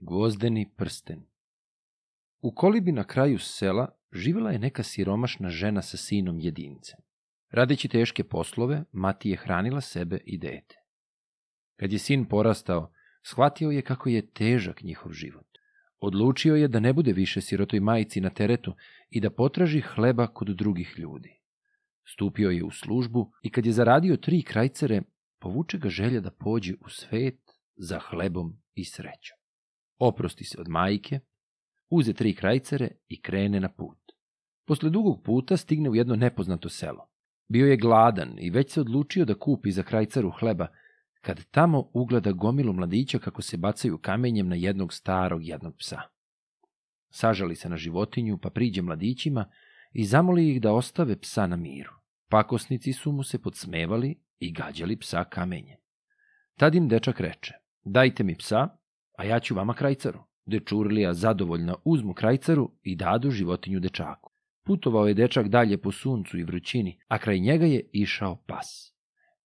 Gvozdeni prsten U kolibi na kraju sela živjela je neka siromašna žena sa sinom jedincem. Radeći teške poslove, mati je hranila sebe i dete. Kad je sin porastao, shvatio je kako je težak njihov život. Odlučio je da ne bude više sirotoj majici na teretu i da potraži hleba kod drugih ljudi. Stupio je u službu i kad je zaradio tri krajcere, povuče ga želja da pođe u svet za hlebom i srećom. Oprosti se od majke, uze tri krajcere i krene na put. Posle dugog puta stigne u jedno nepoznato selo. Bio je gladan i već se odlučio da kupi za krajcaru hleba, kad tamo ugleda gomilu mladića kako se bacaju kamenjem na jednog starog jednog psa. Sažali se na životinju, pa priđe mladićima i zamoli ih da ostave psa na miru. Pakosnici su mu se podsmevali i gađali psa kamenjem. Tad im dečak reče, dajte mi psa, a ja ću vama krajcaru. Dečurlija zadovoljna uzmu krajcaru i dadu životinju dečaku. Putovao je dečak dalje po suncu i vrućini, a kraj njega je išao pas.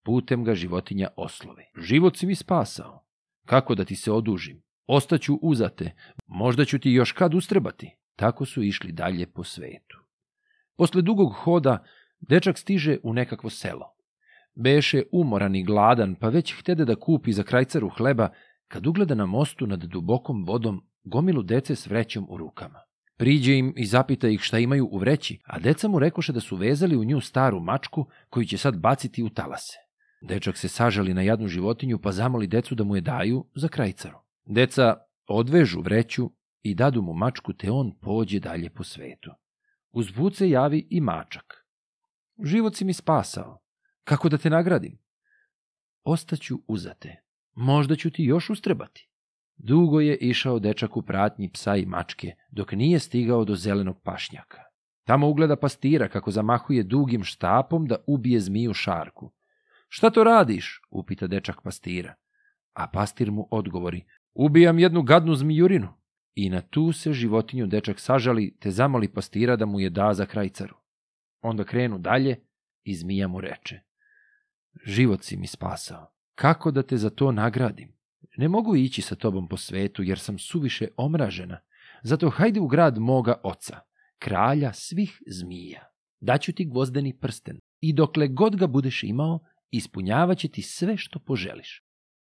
Putem ga životinja oslovi. Život si mi spasao. Kako da ti se odužim? Ostaću uzate, možda ću ti još kad ustrebati. Tako su išli dalje po svetu. Posle dugog hoda, dečak stiže u nekakvo selo. Beše umoran i gladan, pa već htede da kupi za krajcaru hleba, kad ugleda na mostu nad dubokom vodom gomilu dece s vrećom u rukama. Priđe im i zapita ih šta imaju u vreći, a deca mu rekoše da su vezali u nju staru mačku koju će sad baciti u talase. Dečak se sažali na jadnu životinju pa zamoli decu da mu je daju za krajcaru. Deca odvežu vreću i dadu mu mačku te on pođe dalje po svetu. Uz se javi i mačak. Život si mi spasao. Kako da te nagradim? Ostaću uzate. Možda ću ti još ustrebati. Dugo je išao dečak u pratnji psa i mačke, dok nije stigao do zelenog pašnjaka. Tamo ugleda pastira kako zamahuje dugim štapom da ubije zmiju šarku. Šta to radiš? upita dečak pastira. A pastir mu odgovori, ubijam jednu gadnu zmijurinu. I na tu se životinju dečak sažali, te zamoli pastira da mu je da za krajcaru. Onda krenu dalje i zmija mu reče, život si mi spasao, kako da te za to nagradim? Ne mogu ići sa tobom po svetu, jer sam suviše omražena. Zato hajde u grad moga oca, kralja svih zmija. Daću ti gvozdeni prsten i dokle god ga budeš imao, ispunjavaće ti sve što poželiš.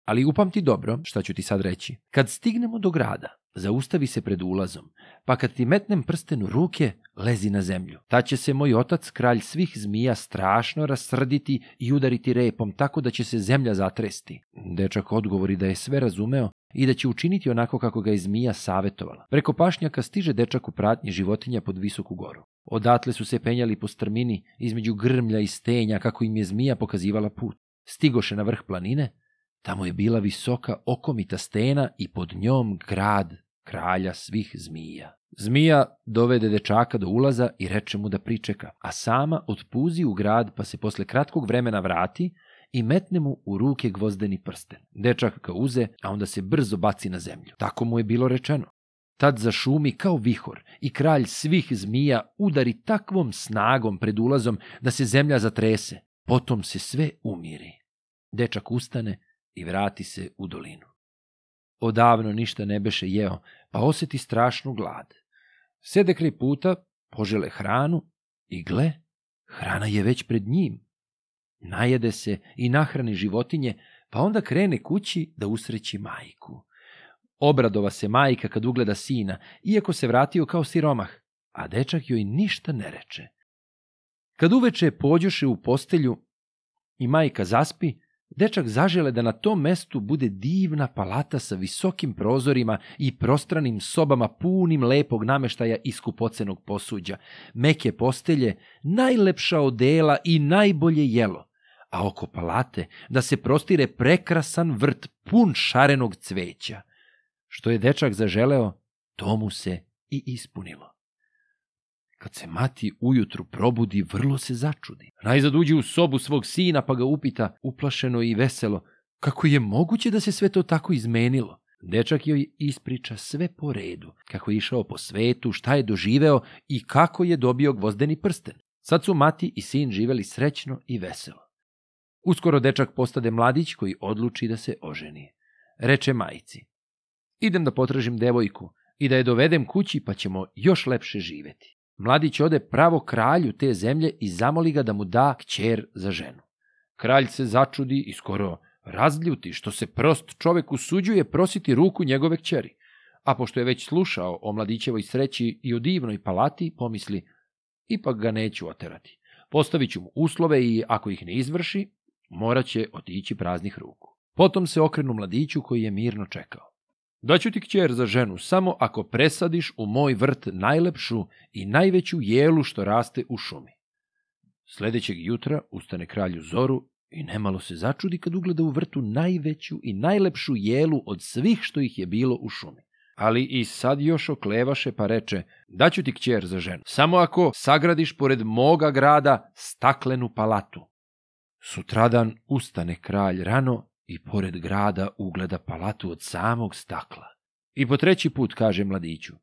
Ali upamti dobro šta ću ti sad reći. Kad stignemo do grada, zaustavi se pred ulazom, pa kad ti metnem prsten u ruke, lezi na zemlju. Ta će se moj otac, kralj svih zmija, strašno rasrditi i udariti repom tako da će se zemlja zatresti. Dečak odgovori da je sve razumeo i da će učiniti onako kako ga je zmija savjetovala. Preko pašnjaka stiže dečak u pratnji životinja pod visoku goru. Odatle su se penjali po strmini između grmlja i stenja kako im je zmija pokazivala put. Stigoše na vrh planine, tamo je bila visoka okomita stena i pod njom grad kralja svih zmija. Zmija dovede dečaka do ulaza i reče mu da pričeka, a sama otpuzi u grad pa se posle kratkog vremena vrati i metne mu u ruke gvozdeni prsten. Dečak ga uze, a onda se brzo baci na zemlju. Tako mu je bilo rečeno. Tad zašumi kao vihor i kralj svih zmija udari takvom snagom pred ulazom da se zemlja zatrese. Potom se sve umiri. Dečak ustane i vrati se u dolinu. Odavno ništa ne beše jeo, pa oseti strašnu glad. Sede kraj puta, požele hranu i gle, hrana je već pred njim. Najede se i nahrani životinje, pa onda krene kući da usreći majku. Obradova se majka kad ugleda sina, iako se vratio kao siromah, a dečak joj ništa ne reče. Kad uveče pođoše u postelju i majka zaspi, dečak zažele da na tom mestu bude divna palata sa visokim prozorima i prostranim sobama punim lepog nameštaja i skupocenog posuđa, meke postelje, najlepša odela i najbolje jelo, a oko palate da se prostire prekrasan vrt pun šarenog cveća. Što je dečak zaželeo, to mu se i ispunilo. Kad se mati ujutru probudi, vrlo se začudi. Najzad uđe u sobu svog sina pa ga upita, uplašeno i veselo, kako je moguće da se sve to tako izmenilo. Dečak joj ispriča sve po redu, kako je išao po svetu, šta je doživeo i kako je dobio gvozdeni prsten. Sad su mati i sin živeli srećno i veselo. Uskoro dečak postade mladić koji odluči da se oženi. Reče majici, Idem da potražim devojku i da je dovedem kući pa ćemo još lepše živeti. Mladić ode pravo kralju te zemlje i zamoli ga da mu da kćer za ženu. Kralj se začudi i skoro razljuti što se prost čovek usuđuje prositi ruku njegove kćeri. A pošto je već slušao o mladićevoj sreći i o divnoj palati, pomisli, ipak ga neću oterati. Postavit ću mu uslove i, ako ih ne izvrši, morat će otići praznih ruku. Potom se okrenu mladiću koji je mirno čekao. Daću ti kćer za ženu samo ako presadiš u moj vrt najlepšu i najveću jelu što raste u šumi. Sledećeg jutra ustane kralju zoru i nemalo se začudi kad ugleda u vrtu najveću i najlepšu jelu od svih što ih je bilo u šumi. Ali i sad još oklevaše pa reče, daću ti kćer za ženu, samo ako sagradiš pored moga grada staklenu palatu. Sutradan ustane kralj rano i pored grada ugleda palatu od samog stakla. I po treći put kaže mladiću,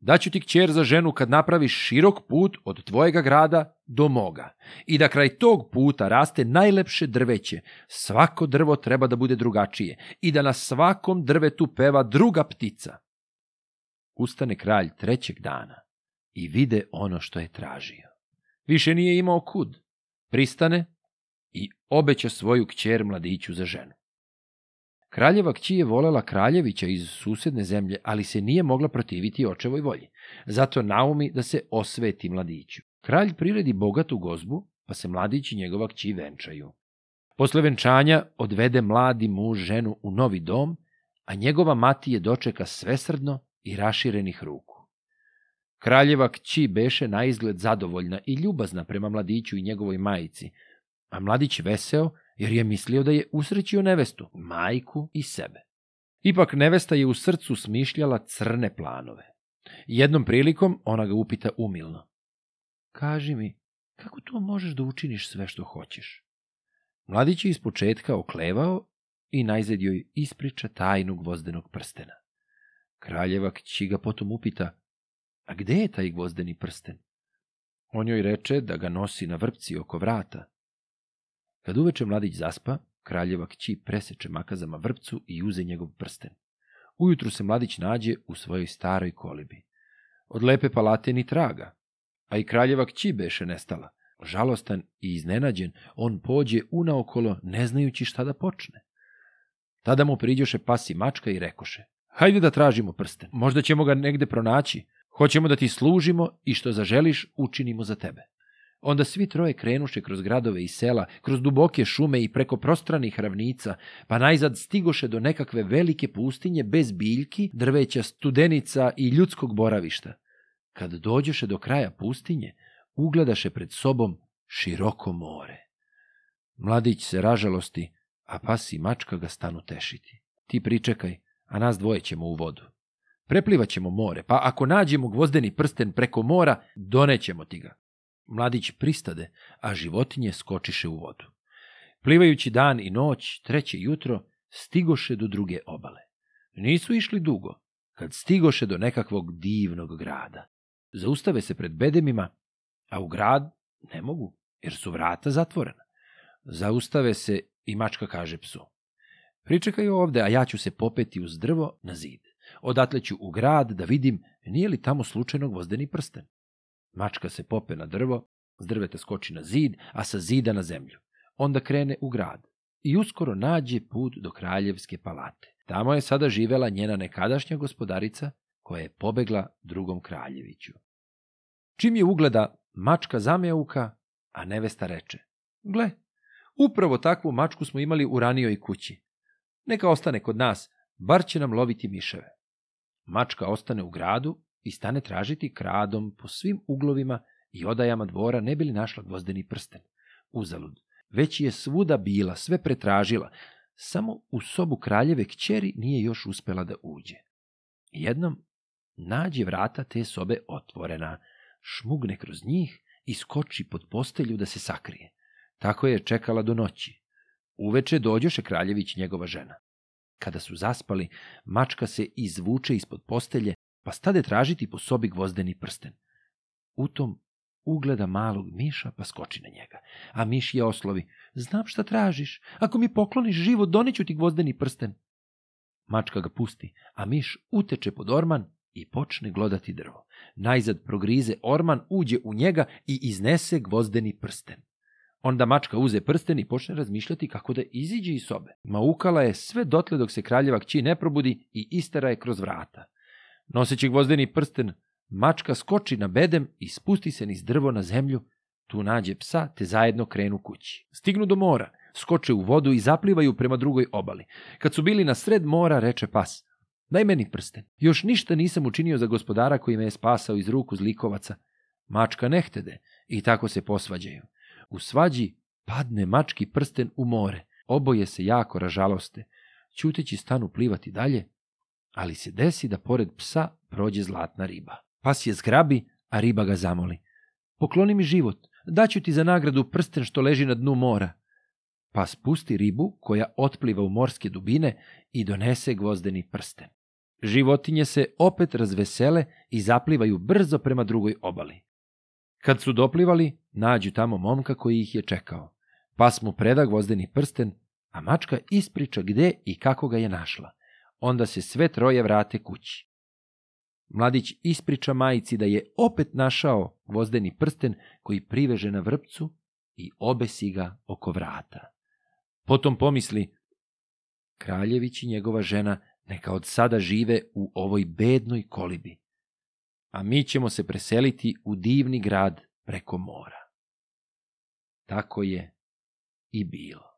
daću ti kćer za ženu kad napraviš širok put od tvojega grada do moga i da kraj tog puta raste najlepše drveće, svako drvo treba da bude drugačije i da na svakom drvetu peva druga ptica. Ustane kralj trećeg dana i vide ono što je tražio. Više nije imao kud. Pristane i obeća svoju kćer mladiću za ženu. Kraljeva kći je volela kraljevića iz susedne zemlje, ali se nije mogla protiviti očevoj volji. Zato naumi da se osveti mladiću. Kralj priredi bogatu gozbu, pa se mladić i njegova kći venčaju. Posle venčanja odvede mladi muž ženu u novi dom, a njegova mati je dočeka svesrdno i raširenih ruku. Kraljeva kći beše na izgled zadovoljna i ljubazna prema mladiću i njegovoj majici, a mladić veseo jer je mislio da je usrećio nevestu, majku i sebe. Ipak nevesta je u srcu smišljala crne planove. Jednom prilikom ona ga upita umilno. Kaži mi, kako to možeš da učiniš sve što hoćeš? Mladić je iz početka oklevao i najzad joj ispriča tajnu gvozdenog prstena. Kraljeva kći ga potom upita, a gde je taj gvozdeni prsten? On joj reče da ga nosi na vrpci oko vrata. Kad uveče mladić zaspa, kraljeva kći preseče makazama vrpcu i uze njegov prsten. Ujutru se mladić nađe u svojoj staroj kolibi. Od lepe palate ni traga, a i kraljeva kći beše nestala. Žalostan i iznenađen, on pođe unaokolo, ne znajući šta da počne. Tada mu priđoše pas i mačka i rekoše, hajde da tražimo prsten, možda ćemo ga negde pronaći, hoćemo da ti služimo i što zaželiš učinimo za tebe. Onda svi troje krenuše kroz gradove i sela, kroz duboke šume i preko prostranih ravnica, pa najzad stigoše do nekakve velike pustinje bez biljki, drveća, studenica i ljudskog boravišta. Kad dođoše do kraja pustinje, ugledaše pred sobom široko more. Mladić se ražalosti, a pas i mačka ga stanu tešiti. Ti pričekaj, a nas dvoje ćemo u vodu. Preplivaćemo more, pa ako nađemo gvozdeni prsten preko mora, donećemo ti ga. Mladić pristade, a životinje skočiše u vodu. Plivajući dan i noć, treće jutro, stigoše do druge obale. Nisu išli dugo, kad stigoše do nekakvog divnog grada. Zaustave se pred bedemima, a u grad ne mogu, jer su vrata zatvorena. Zaustave se i mačka kaže psu. Pričekaj ovde, a ja ću se popeti uz drvo na zid. Odatle ću u grad da vidim nije li tamo slučajno gvozdeni prsten. Mačka se pope na drvo, s drveta skoči na zid, a sa zida na zemlju. Onda krene u grad i uskoro nađe put do kraljevske palate. Tamo je sada živela njena nekadašnja gospodarica, koja je pobegla drugom kraljeviću. Čim je ugleda, mačka zameuka, a nevesta reče, gle, upravo takvu mačku smo imali u ranijoj kući. Neka ostane kod nas, bar će nam loviti miševe. Mačka ostane u gradu i stane tražiti kradom po svim uglovima i odajama dvora ne bili našla gvozdeni prsten. Uzalud. Već je svuda bila, sve pretražila, samo u sobu kraljeve kćeri nije još uspela da uđe. Jednom nađe vrata te sobe otvorena, šmugne kroz njih i skoči pod postelju da se sakrije. Tako je čekala do noći. Uveče dođoše kraljević njegova žena. Kada su zaspali, mačka se izvuče ispod postelje, pa stade tražiti po sobi gvozdeni prsten. U tom ugleda malog miša pa skoči na njega. A miš je oslovi, znam šta tražiš, ako mi pokloniš život, doneću ti gvozdeni prsten. Mačka ga pusti, a miš uteče pod orman i počne glodati drvo. Najzad progrize orman, uđe u njega i iznese gvozdeni prsten. Onda mačka uze prsten i počne razmišljati kako da iziđe iz sobe. Maukala je sve dotle dok se kraljeva kći ne probudi i istera je kroz vrata. Noseći gvozdeni prsten, mačka skoči na bedem i spusti se niz drvo na zemlju, tu nađe psa te zajedno krenu kući. Stignu do mora, skoče u vodu i zaplivaju prema drugoj obali. Kad su bili na sred mora, reče pas, daj meni prsten. Još ništa nisam učinio za gospodara koji me je spasao iz ruku zlikovaca. Mačka ne htede i tako se posvađaju. U svađi padne mački prsten u more. Oboje se jako ražaloste. Ćuteći stanu plivati dalje, ali se desi da pored psa prođe zlatna riba. Pas je zgrabi, a riba ga zamoli. Pokloni mi život, daću ti za nagradu prsten što leži na dnu mora. Pa spusti ribu koja otpliva u morske dubine i donese gvozdeni prsten. Životinje se opet razvesele i zaplivaju brzo prema drugoj obali. Kad su doplivali, nađu tamo momka koji ih je čekao. Pas mu preda gvozdeni prsten, a mačka ispriča gde i kako ga je našla. Onda se sve troje vrate kući. Mladić ispriča majici da je opet našao gvozdeni prsten koji priveže na vrpcu i obesi ga oko vrata. Potom pomisli, Kraljević i njegova žena neka od sada žive u ovoj bednoj kolibi, a mi ćemo se preseliti u divni grad preko mora. Tako je i bilo.